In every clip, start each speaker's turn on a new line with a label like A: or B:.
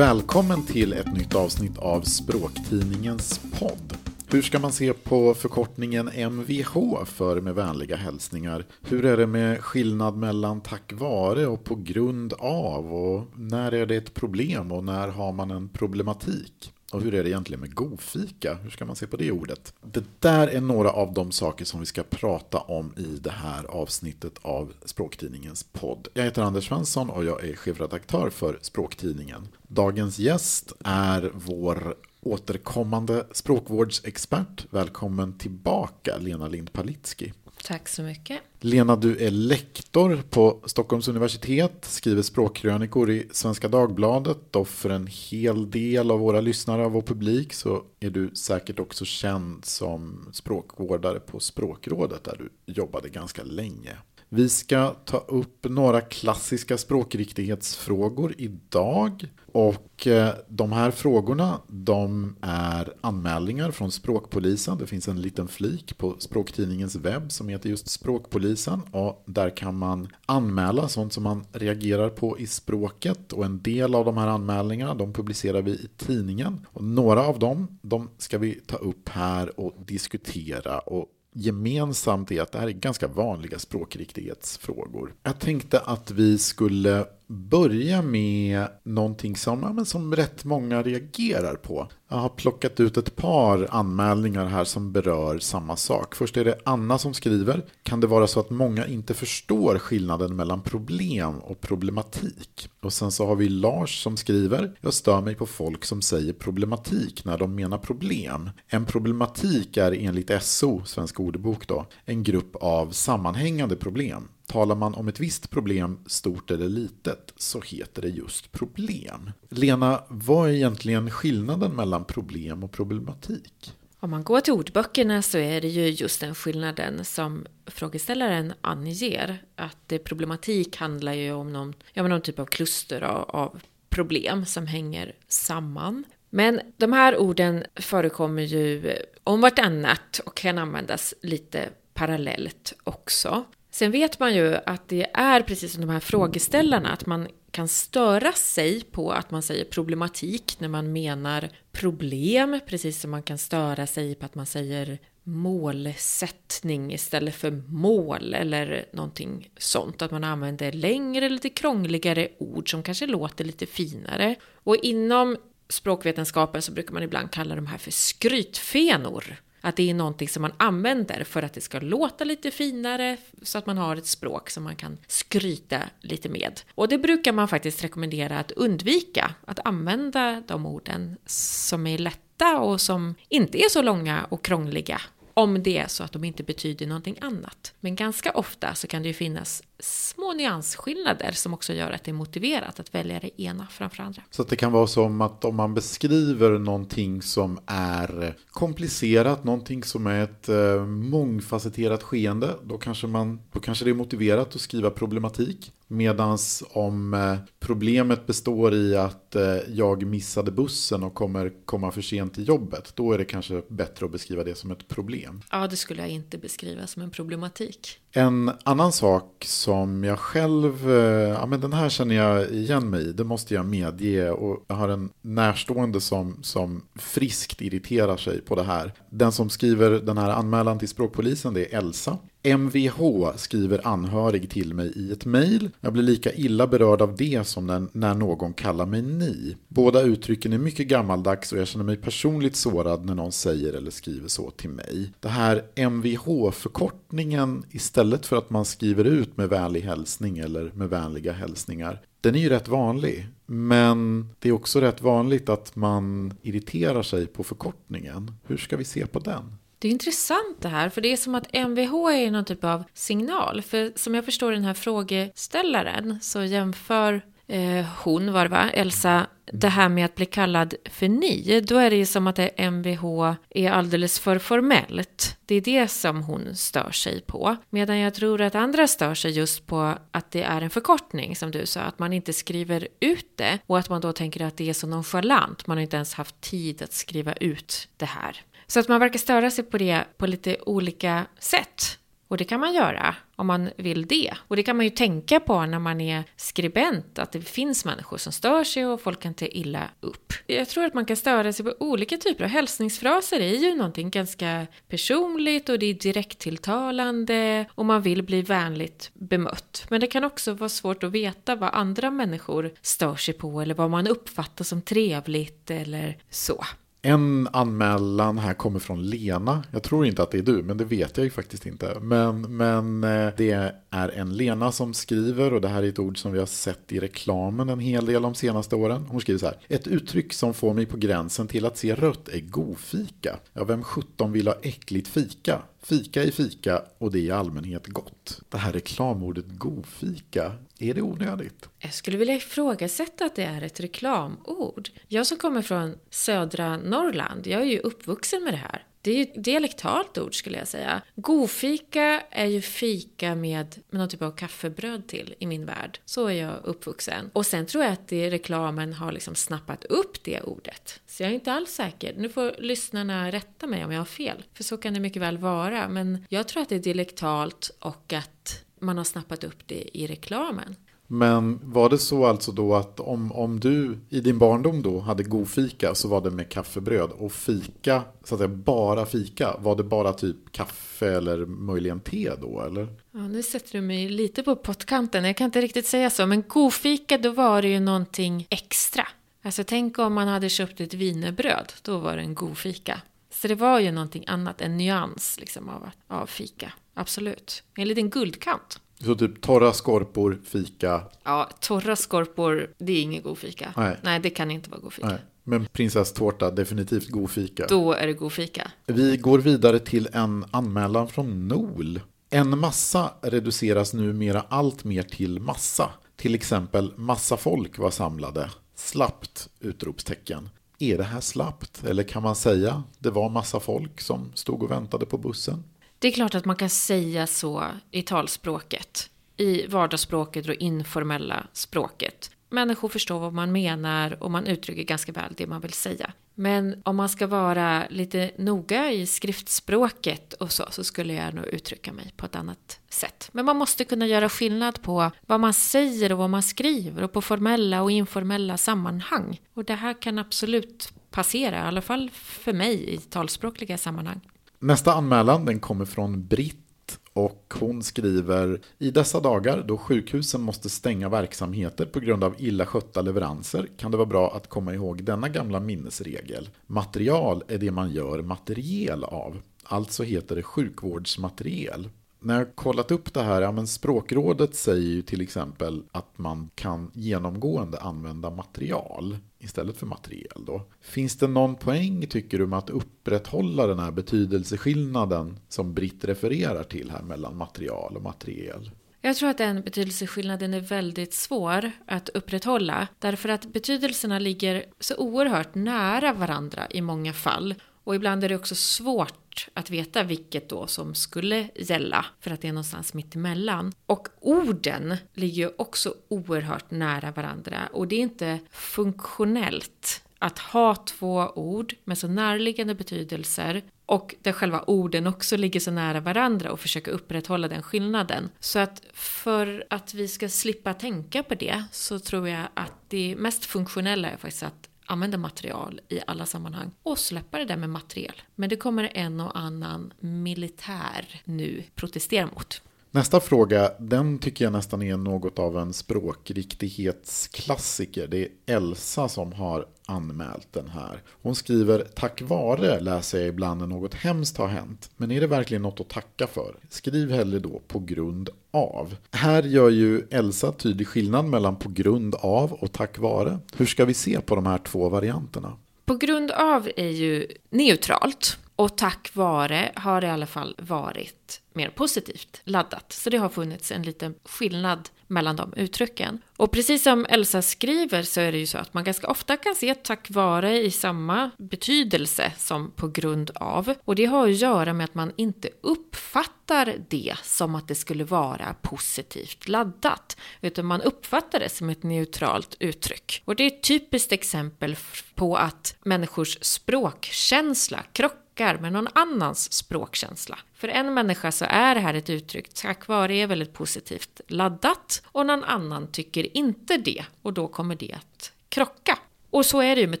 A: Välkommen till ett nytt avsnitt av Språktidningens podd. Hur ska man se på förkortningen MVH för med vänliga hälsningar? Hur är det med skillnad mellan tack vare och på grund av? Och när är det ett problem och när har man en problematik? Och hur är det egentligen med godfika? Hur ska man se på det ordet? Det där är några av de saker som vi ska prata om i det här avsnittet av Språktidningens podd. Jag heter Anders Svensson och jag är chefredaktör för Språktidningen. Dagens gäst är vår återkommande språkvårdsexpert. Välkommen tillbaka Lena Lind Palitski.
B: Tack så mycket.
A: Lena, du är lektor på Stockholms universitet, skriver språkkrönikor i Svenska Dagbladet och för en hel del av våra lyssnare och vår publik så är du säkert också känd som språkvårdare på Språkrådet där du jobbade ganska länge. Vi ska ta upp några klassiska språkriktighetsfrågor idag. Och eh, de här frågorna de är anmälningar från Språkpolisen. Det finns en liten flik på Språktidningens webb som heter just Språkpolisen. Och där kan man anmäla sånt som man reagerar på i språket. Och en del av de här anmälningarna de publicerar vi i tidningen. Och några av dem de ska vi ta upp här och diskutera och gemensamt är att det här är ganska vanliga språkriktighetsfrågor. Jag tänkte att vi skulle börja med någonting som, ja, men som rätt många reagerar på. Jag har plockat ut ett par anmälningar här som berör samma sak. Först är det Anna som skriver. Kan det vara så att många inte förstår skillnaden mellan problem och problematik? Och sen så har vi Lars som skriver. Jag stör mig på folk som säger problematik när de menar problem. En problematik är enligt SO, Svensk ordbok då, en grupp av sammanhängande problem. Talar man om ett visst problem, stort eller litet, så heter det just problem. Lena, vad är egentligen skillnaden mellan problem och problematik?
B: Om man går till ordböckerna så är det ju just den skillnaden som frågeställaren anger. Att problematik handlar ju om någon, ja, någon typ av kluster av, av problem som hänger samman. Men de här orden förekommer ju om vartannat och kan användas lite parallellt också. Sen vet man ju att det är precis som de här frågeställarna, att man kan störa sig på att man säger problematik när man menar problem, precis som man kan störa sig på att man säger målsättning istället för mål eller någonting sånt. Att man använder längre, lite krångligare ord som kanske låter lite finare. Och inom språkvetenskapen så brukar man ibland kalla de här för skrytfenor. Att det är någonting som man använder för att det ska låta lite finare så att man har ett språk som man kan skryta lite med. Och det brukar man faktiskt rekommendera att undvika, att använda de orden som är lätta och som inte är så långa och krångliga om det är så att de inte betyder någonting annat. Men ganska ofta så kan det ju finnas små nyansskillnader som också gör att det är motiverat att välja det ena framför andra.
A: Så det kan vara som att om man beskriver någonting som är komplicerat, någonting som är ett eh, mångfacetterat skeende, då kanske, man, då kanske det är motiverat att skriva problematik. Medan om eh, problemet består i att eh, jag missade bussen och kommer komma för sent till jobbet, då är det kanske bättre att beskriva det som ett problem.
B: Ja, det skulle jag inte beskriva som en problematik.
A: En annan sak som som jag själv, eh, ja men den här känner jag igen mig i, det måste jag medge. Och jag har en närstående som, som friskt irriterar sig på det här. Den som skriver den här anmälan till språkpolisen det är Elsa. MVH skriver anhörig till mig i ett mejl. Jag blir lika illa berörd av det som när, någon kallar mig ni. Båda uttrycken är mycket gammaldags och jag känner mig personligt sårad när någon säger eller skriver så till mig. Det här MVH-förkortningen istället för att man skriver ut med vänlig hälsning eller med vänliga hälsningar. Den är ju rätt vanlig. Men det är också rätt vanligt att man irriterar sig på förkortningen. Hur ska vi se på den?
B: Det är intressant det här, för det är som att MVH är någon typ av signal. För som jag förstår den här frågeställaren så jämför eh, hon, var det va, Elsa, det här med att bli kallad för ni, då är det ju som att det MVH är alldeles för formellt. Det är det som hon stör sig på. Medan jag tror att andra stör sig just på att det är en förkortning, som du sa, att man inte skriver ut det och att man då tänker att det är så nonchalant, man har inte ens haft tid att skriva ut det här. Så att man verkar störa sig på det på lite olika sätt. Och det kan man göra om man vill det. Och det kan man ju tänka på när man är skribent, att det finns människor som stör sig och folk kan ta illa upp. Jag tror att man kan störa sig på olika typer av hälsningsfraser. är ju någonting ganska personligt och det är direkttilltalande och man vill bli vänligt bemött. Men det kan också vara svårt att veta vad andra människor stör sig på eller vad man uppfattar som trevligt eller så.
A: En anmälan här kommer från Lena. Jag tror inte att det är du, men det vet jag ju faktiskt inte. Men, men eh, det är en Lena som skriver och det här är ett ord som vi har sett i reklamen en hel del de senaste åren. Hon skriver så här. Ett uttryck som får mig på gränsen till att se rött är gofika. Ja, vem sjutton vill ha äckligt fika? Fika är fika och det är i allmänhet gott. Det här reklamordet gofika, är det onödigt?
B: Jag skulle vilja ifrågasätta att det är ett reklamord. Jag som kommer från södra Norrland, jag är ju uppvuxen med det här. Det är ju ett dialektalt ord skulle jag säga. Godfika är ju fika med, med någon typ av kaffebröd till i min värld. Så är jag uppvuxen. Och sen tror jag att det, reklamen har liksom snappat upp det ordet. Så jag är inte alls säker. Nu får lyssnarna rätta mig om jag har fel. För så kan det mycket väl vara. Men jag tror att det är dialektalt och att man har snappat upp det i reklamen.
A: Men var det så alltså då att om, om du i din barndom då hade god fika så var det med kaffebröd och fika, så att säga bara fika, var det bara typ kaffe eller möjligen te då eller?
B: Ja, nu sätter du mig lite på pottkanten, jag kan inte riktigt säga så, men god fika då var det ju någonting extra. Alltså tänk om man hade köpt ett vinerbröd, då var det en god fika. Så det var ju någonting annat, en nyans liksom av, av fika, absolut. En liten guldkant.
A: Så typ torra skorpor, fika.
B: Ja, torra skorpor, det är ingen god fika. Nej. Nej, det kan inte vara god fika. Nej.
A: Men prinsesstårta, definitivt god fika.
B: Då är det god fika.
A: Vi går vidare till en anmälan från NOL. En massa reduceras numera allt mer till massa. Till exempel massa folk var samlade. Slappt! Utropstecken. Är det här slappt? Eller kan man säga det var massa folk som stod och väntade på bussen?
B: Det är klart att man kan säga så i talspråket, i vardagsspråket och informella språket. Människor förstår vad man menar och man uttrycker ganska väl det man vill säga. Men om man ska vara lite noga i skriftspråket och så, så skulle jag nog uttrycka mig på ett annat sätt. Men man måste kunna göra skillnad på vad man säger och vad man skriver och på formella och informella sammanhang. Och det här kan absolut passera, i alla fall för mig i talspråkliga sammanhang.
A: Nästa anmälan den kommer från Britt och hon skriver I dessa dagar då sjukhusen måste stänga verksamheter på grund av illa skötta leveranser kan det vara bra att komma ihåg denna gamla minnesregel. Material är det man gör materiel av. Alltså heter det sjukvårdsmateriel när jag kollat upp det här, ja men språkrådet säger ju till exempel att man kan genomgående använda material istället för materiel då. Finns det någon poäng tycker du med att upprätthålla den här betydelseskillnaden som Britt refererar till här mellan material och materiel?
B: Jag tror att den betydelseskillnaden är väldigt svår att upprätthålla därför att betydelserna ligger så oerhört nära varandra i många fall och ibland är det också svårt att veta vilket då som skulle gälla för att det är någonstans mitt emellan. Och orden ligger ju också oerhört nära varandra och det är inte funktionellt att ha två ord med så närliggande betydelser och där själva orden också ligger så nära varandra och försöka upprätthålla den skillnaden. Så att för att vi ska slippa tänka på det så tror jag att det mest funktionella är faktiskt att använda material i alla sammanhang och släppa det där med material. Men det kommer en och annan militär nu protestera mot.
A: Nästa fråga, den tycker jag nästan är något av en språkriktighetsklassiker. Det är Elsa som har anmält den här. Hon skriver tack vare läser jag ibland när något hemskt har hänt. Men är det verkligen något att tacka för? Skriv hellre då på grund av. Här gör ju Elsa tydlig skillnad mellan på grund av och tack vare. Hur ska vi se på de här två varianterna?
B: På grund av är ju neutralt och tack vare har det i alla fall varit mer positivt laddat. Så det har funnits en liten skillnad mellan de uttrycken. Och precis som Elsa skriver så är det ju så att man ganska ofta kan se tack vare i samma betydelse som på grund av. Och det har att göra med att man inte uppfattar det som att det skulle vara positivt laddat. Utan man uppfattar det som ett neutralt uttryck. Och det är ett typiskt exempel på att människors språkkänsla krockar krockar med någon annans språkkänsla. För en människa så är det här ett uttryck tack vare är väldigt positivt laddat och någon annan tycker inte det och då kommer det att krocka. Och så är det ju med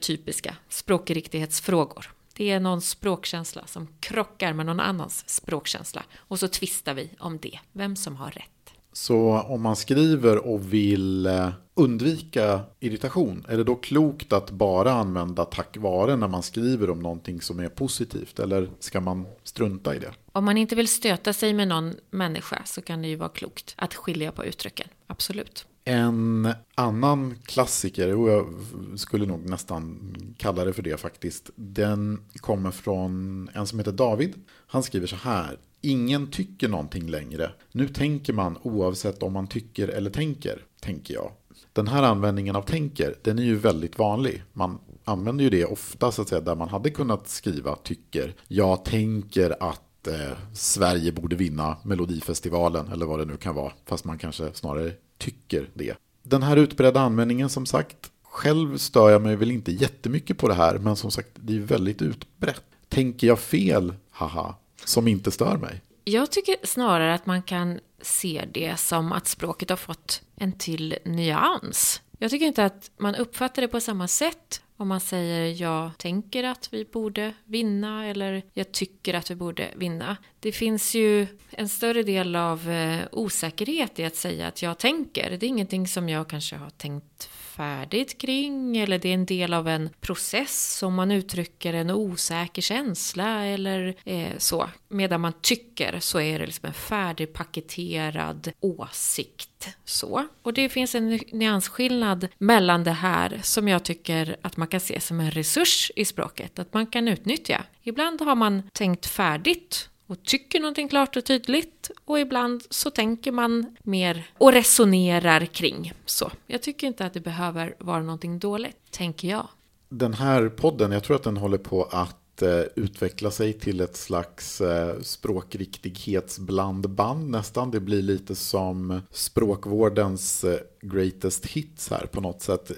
B: typiska språkriktighetsfrågor. Det är någon språkkänsla som krockar med någon annans språkkänsla och så tvistar vi om det, vem som har rätt.
A: Så om man skriver och vill eh, undvika irritation, är det då klokt att bara använda tack vare när man skriver om någonting som är positivt? Eller ska man strunta i det?
B: Om man inte vill stöta sig med någon människa så kan det ju vara klokt att skilja på uttrycken, absolut.
A: En annan klassiker, och jag skulle nog nästan kalla det för det faktiskt, den kommer från en som heter David. Han skriver så här. Ingen tycker någonting längre. Nu tänker man oavsett om man tycker eller tänker, tänker jag. Den här användningen av tänker, den är ju väldigt vanlig. Man använder ju det ofta så att säga där man hade kunnat skriva tycker. Jag tänker att eh, Sverige borde vinna Melodifestivalen eller vad det nu kan vara. Fast man kanske snarare tycker det. Den här utbredda användningen som sagt, själv stör jag mig väl inte jättemycket på det här, men som sagt det är väldigt utbrett. Tänker jag fel, haha, som inte stör mig?
B: Jag tycker snarare att man kan se det som att språket har fått en till nyans. Jag tycker inte att man uppfattar det på samma sätt om man säger jag tänker att vi borde vinna eller jag tycker att vi borde vinna. Det finns ju en större del av eh, osäkerhet i att säga att jag tänker. Det är ingenting som jag kanske har tänkt färdigt kring eller det är en del av en process som man uttrycker en osäker känsla eller eh, så. Medan man tycker så är det liksom en färdigpaketerad åsikt. Så. Och det finns en nyansskillnad mellan det här som jag tycker att man kan se som en resurs i språket, att man kan utnyttja. Ibland har man tänkt färdigt och tycker någonting klart och tydligt och ibland så tänker man mer och resonerar kring. Så jag tycker inte att det behöver vara någonting dåligt, tänker jag.
A: Den här podden, jag tror att den håller på att eh, utveckla sig till ett slags eh, språkriktighetsblandband nästan. Det blir lite som språkvårdens eh, greatest hits här på något sätt.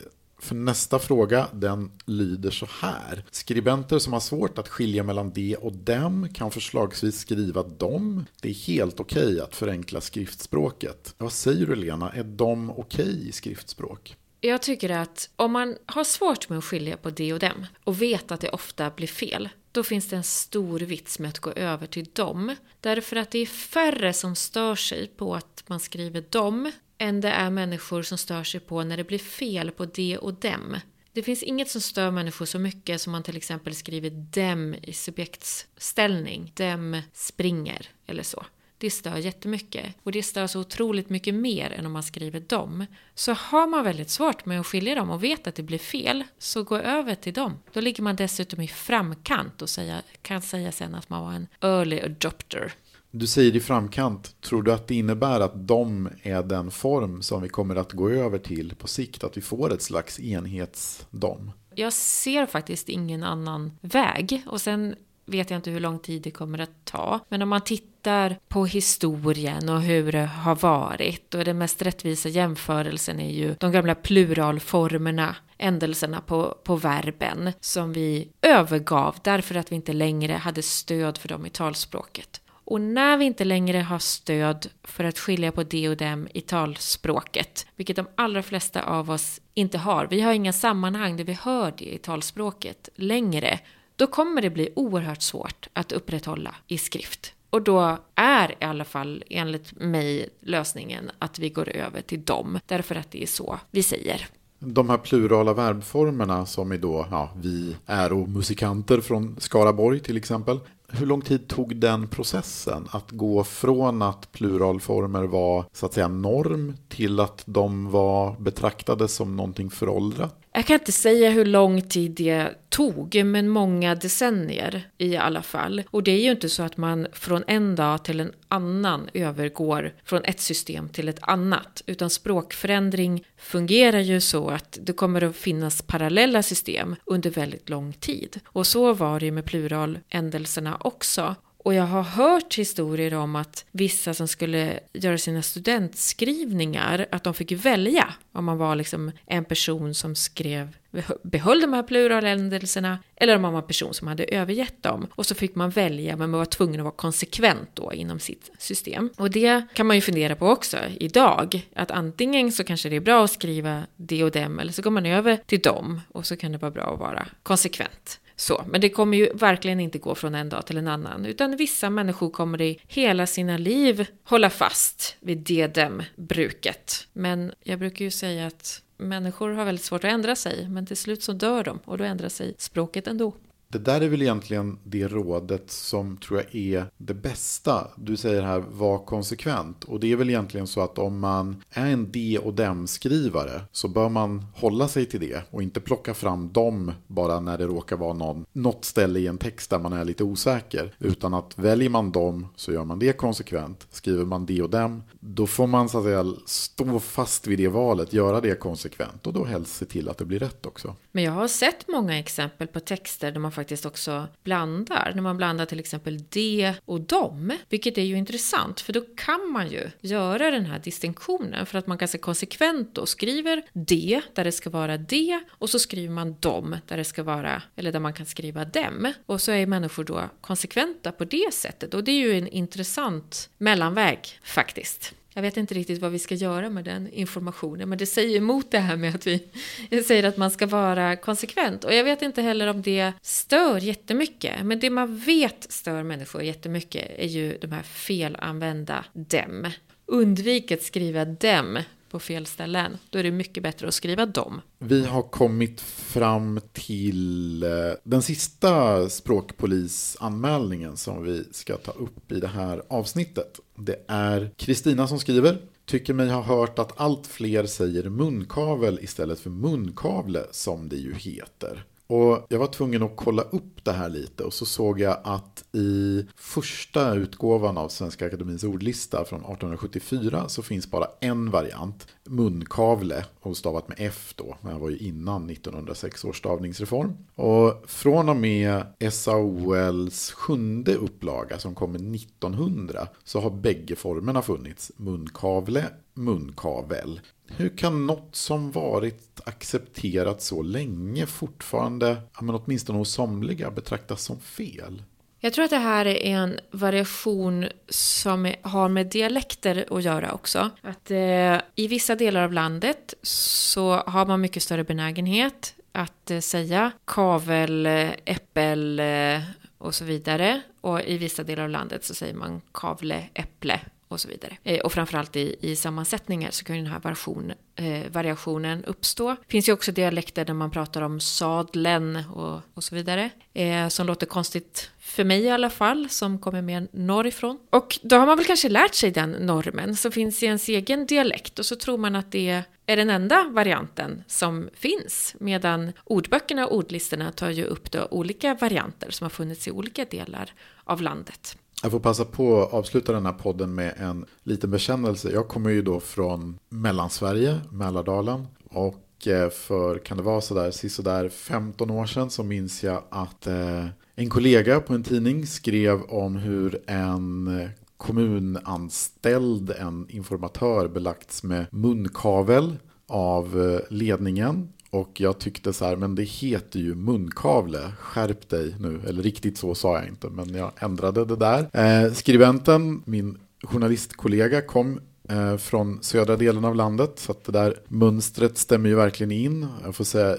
A: För nästa fråga, den lyder så här. Skribenter som har svårt att skilja mellan de och dem kan förslagsvis skriva dom. Det är helt okej okay att förenkla skriftspråket. Vad säger du Lena, är dom okej okay i skriftspråk?
B: Jag tycker att om man har svårt med att skilja på de och dem och vet att det ofta blir fel, då finns det en stor vits med att gå över till dom. Därför att det är färre som stör sig på att man skriver dom än det är människor som stör sig på när det blir fel på det och dem. Det finns inget som stör människor så mycket som man till exempel skriver dem i subjektsställning. Dem springer eller så. Det stör jättemycket. Och det stör så otroligt mycket mer än om man skriver dem. Så har man väldigt svårt med att skilja dem och vet att det blir fel, så gå över till dem. Då ligger man dessutom i framkant och säga, kan säga sen att man var en early adopter.
A: Du säger i framkant, tror du att det innebär att de är den form som vi kommer att gå över till på sikt? Att vi får ett slags enhetsdom?
B: Jag ser faktiskt ingen annan väg. Och sen vet jag inte hur lång tid det kommer att ta. Men om man tittar på historien och hur det har varit och den mest rättvisa jämförelsen är ju de gamla pluralformerna, ändelserna på, på verben som vi övergav därför att vi inte längre hade stöd för dem i talspråket. Och när vi inte längre har stöd för att skilja på det och dem i talspråket, vilket de allra flesta av oss inte har, vi har inga sammanhang där vi hör det i talspråket längre, då kommer det bli oerhört svårt att upprätthålla i skrift. Och då är i alla fall enligt mig lösningen att vi går över till dem, därför att det är så vi säger.
A: De här plurala verbformerna som är då, ja, vi är och musikanter från Skaraborg till exempel hur lång tid tog den processen? Att gå från att pluralformer var så att säga norm till att de var betraktade som någonting föråldrat?
B: Jag kan inte säga hur lång tid det tog, men många decennier i alla fall. Och det är ju inte så att man från en dag till en annan övergår från ett system till ett annat, utan språkförändring fungerar ju så att det kommer att finnas parallella system under väldigt lång tid. Och så var det ju med pluraländelserna också. Och jag har hört historier om att vissa som skulle göra sina studentskrivningar, att de fick välja om man var liksom en person som skrev, behöll de här pluraländelserna eller om man var en person som hade övergett dem. Och så fick man välja, men man var tvungen att vara konsekvent då inom sitt system. Och det kan man ju fundera på också idag, att antingen så kanske det är bra att skriva det och dem, eller så går man över till dem och så kan det vara bra att vara konsekvent. Så, men det kommer ju verkligen inte gå från en dag till en annan, utan vissa människor kommer i hela sina liv hålla fast vid det dem bruket. Men jag brukar ju säga att människor har väldigt svårt att ändra sig, men till slut så dör de och då ändrar sig språket ändå.
A: Det där är väl egentligen det rådet som tror jag är det bästa. Du säger här, var konsekvent. Och det är väl egentligen så att om man är en D och dem-skrivare så bör man hålla sig till det och inte plocka fram dem bara när det råkar vara någon, något ställe i en text där man är lite osäker. Utan att väljer man dem så gör man det konsekvent. Skriver man D och dem, då får man så att säga stå fast vid det valet, göra det konsekvent och då helst se till att det blir rätt också.
B: Men jag har sett många exempel på texter där man faktiskt också blandar. När man blandar till exempel de och dom. Vilket är ju intressant för då kan man ju göra den här distinktionen. För att man ganska konsekvent då skriver de där det ska vara de och så skriver man dom där det ska vara, eller där man kan skriva dem. Och så är människor då konsekventa på det sättet. Och det är ju en intressant mellanväg faktiskt. Jag vet inte riktigt vad vi ska göra med den informationen, men det säger emot det här med att vi säger att man ska vara konsekvent. Och jag vet inte heller om det stör jättemycket, men det man vet stör människor jättemycket är ju de här felanvända dem. Undvik att skriva dem på fel ställen. Då är det mycket bättre att skriva dem.
A: Vi har kommit fram till eh, den sista språkpolisanmälningen som vi ska ta upp i det här avsnittet. Det är Kristina som skriver. Tycker mig ha hört att allt fler säger munkavel istället för munkavle som det ju heter. Och jag var tvungen att kolla upp det här lite och så såg jag att i första utgåvan av Svenska Akademins ordlista från 1874 så finns bara en variant, munkavle, och stavat med F då. Det här var ju innan 1906 års stavningsreform. Och från och med SAOLs sjunde upplaga som kommer 1900 så har bägge formerna funnits, munkavle, munkavel. Hur kan något som varit accepterat så länge fortfarande, men åtminstone hos somliga, betraktas som fel?
B: Jag tror att det här är en variation som har med dialekter att göra också. Att eh, i vissa delar av landet så har man mycket större benägenhet att eh, säga kavel, eh, äppel eh, och så vidare. Och i vissa delar av landet så säger man kavle, äpple och så vidare. Eh, och framförallt i, i sammansättningar så kan ju den här variation, eh, variationen uppstå. Det finns ju också dialekter där man pratar om sadlen och, och så vidare. Eh, som låter konstigt för mig i alla fall, som kommer mer norrifrån. Och då har man väl kanske lärt sig den normen som finns i ens egen dialekt och så tror man att det är den enda varianten som finns. Medan ordböckerna och ordlistorna tar ju upp då olika varianter som har funnits i olika delar av landet.
A: Jag får passa på att avsluta den här podden med en liten bekännelse. Jag kommer ju då från Mellansverige, Mälardalen. Och eh, för, kan det vara sådär, sådär 15 år sedan så minns jag att eh, en kollega på en tidning skrev om hur en eh, kommunanställd, en informatör, belagts med munkavel av eh, ledningen och jag tyckte så här, men det heter ju munkavle, skärp dig nu. Eller riktigt så sa jag inte, men jag ändrade det där. Eh, skribenten, min journalistkollega, kom Eh, från södra delen av landet. Så att det där mönstret stämmer ju verkligen in. Jag får säga,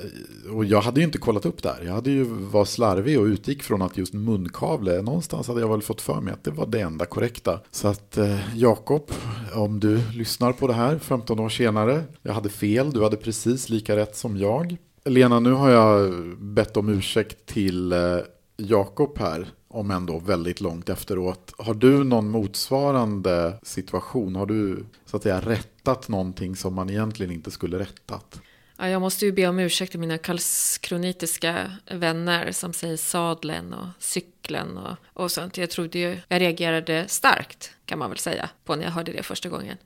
A: och jag hade ju inte kollat upp det här. Jag hade ju var slarvig och utgick från att just munkavle, någonstans hade jag väl fått för mig att det var det enda korrekta. Så att eh, Jakob, om du lyssnar på det här 15 år senare, jag hade fel, du hade precis lika rätt som jag. Lena, nu har jag bett om ursäkt till eh, Jakob här om ändå väldigt långt efteråt. Har du någon motsvarande situation? Har du så att säga rättat någonting som man egentligen inte skulle rättat?
B: Ja, jag måste ju be om ursäkt till mina kalskronitiska vänner som säger sadlen och cykeln och, och sånt. Jag trodde ju, jag reagerade starkt kan man väl säga på när jag hörde det första gången.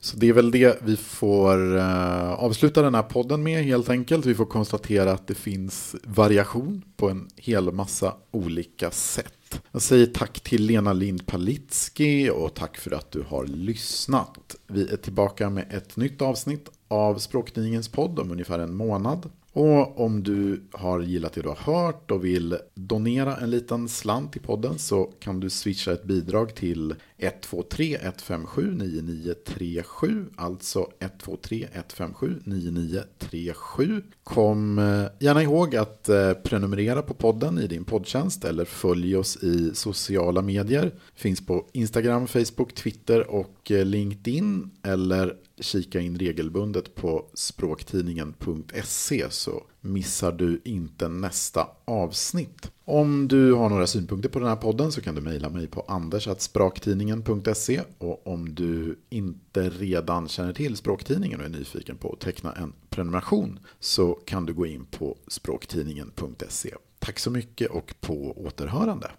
A: Så det är väl det vi får eh, avsluta den här podden med helt enkelt. Vi får konstatera att det finns variation på en hel massa olika sätt. Jag säger tack till Lena Lind Palitski och tack för att du har lyssnat. Vi är tillbaka med ett nytt avsnitt av Språktidningens podd om ungefär en månad. Och om du har gillat det du har hört och vill donera en liten slant till podden så kan du swisha ett bidrag till 123 157 9937. Alltså 123 157 9937. Kom eh, gärna ihåg att eh, prenumerera på podden i din poddtjänst eller följ oss i sociala medier. Finns på Instagram, Facebook, Twitter och eh, LinkedIn. Eller kika in regelbundet på språktidningen.se så missar du inte nästa avsnitt. Om du har några synpunkter på den här podden så kan du mejla mig på anders.spraktidningen.se och om du inte redan känner till Språktidningen och är nyfiken på att teckna en prenumeration så kan du gå in på språktidningen.se. Tack så mycket och på återhörande.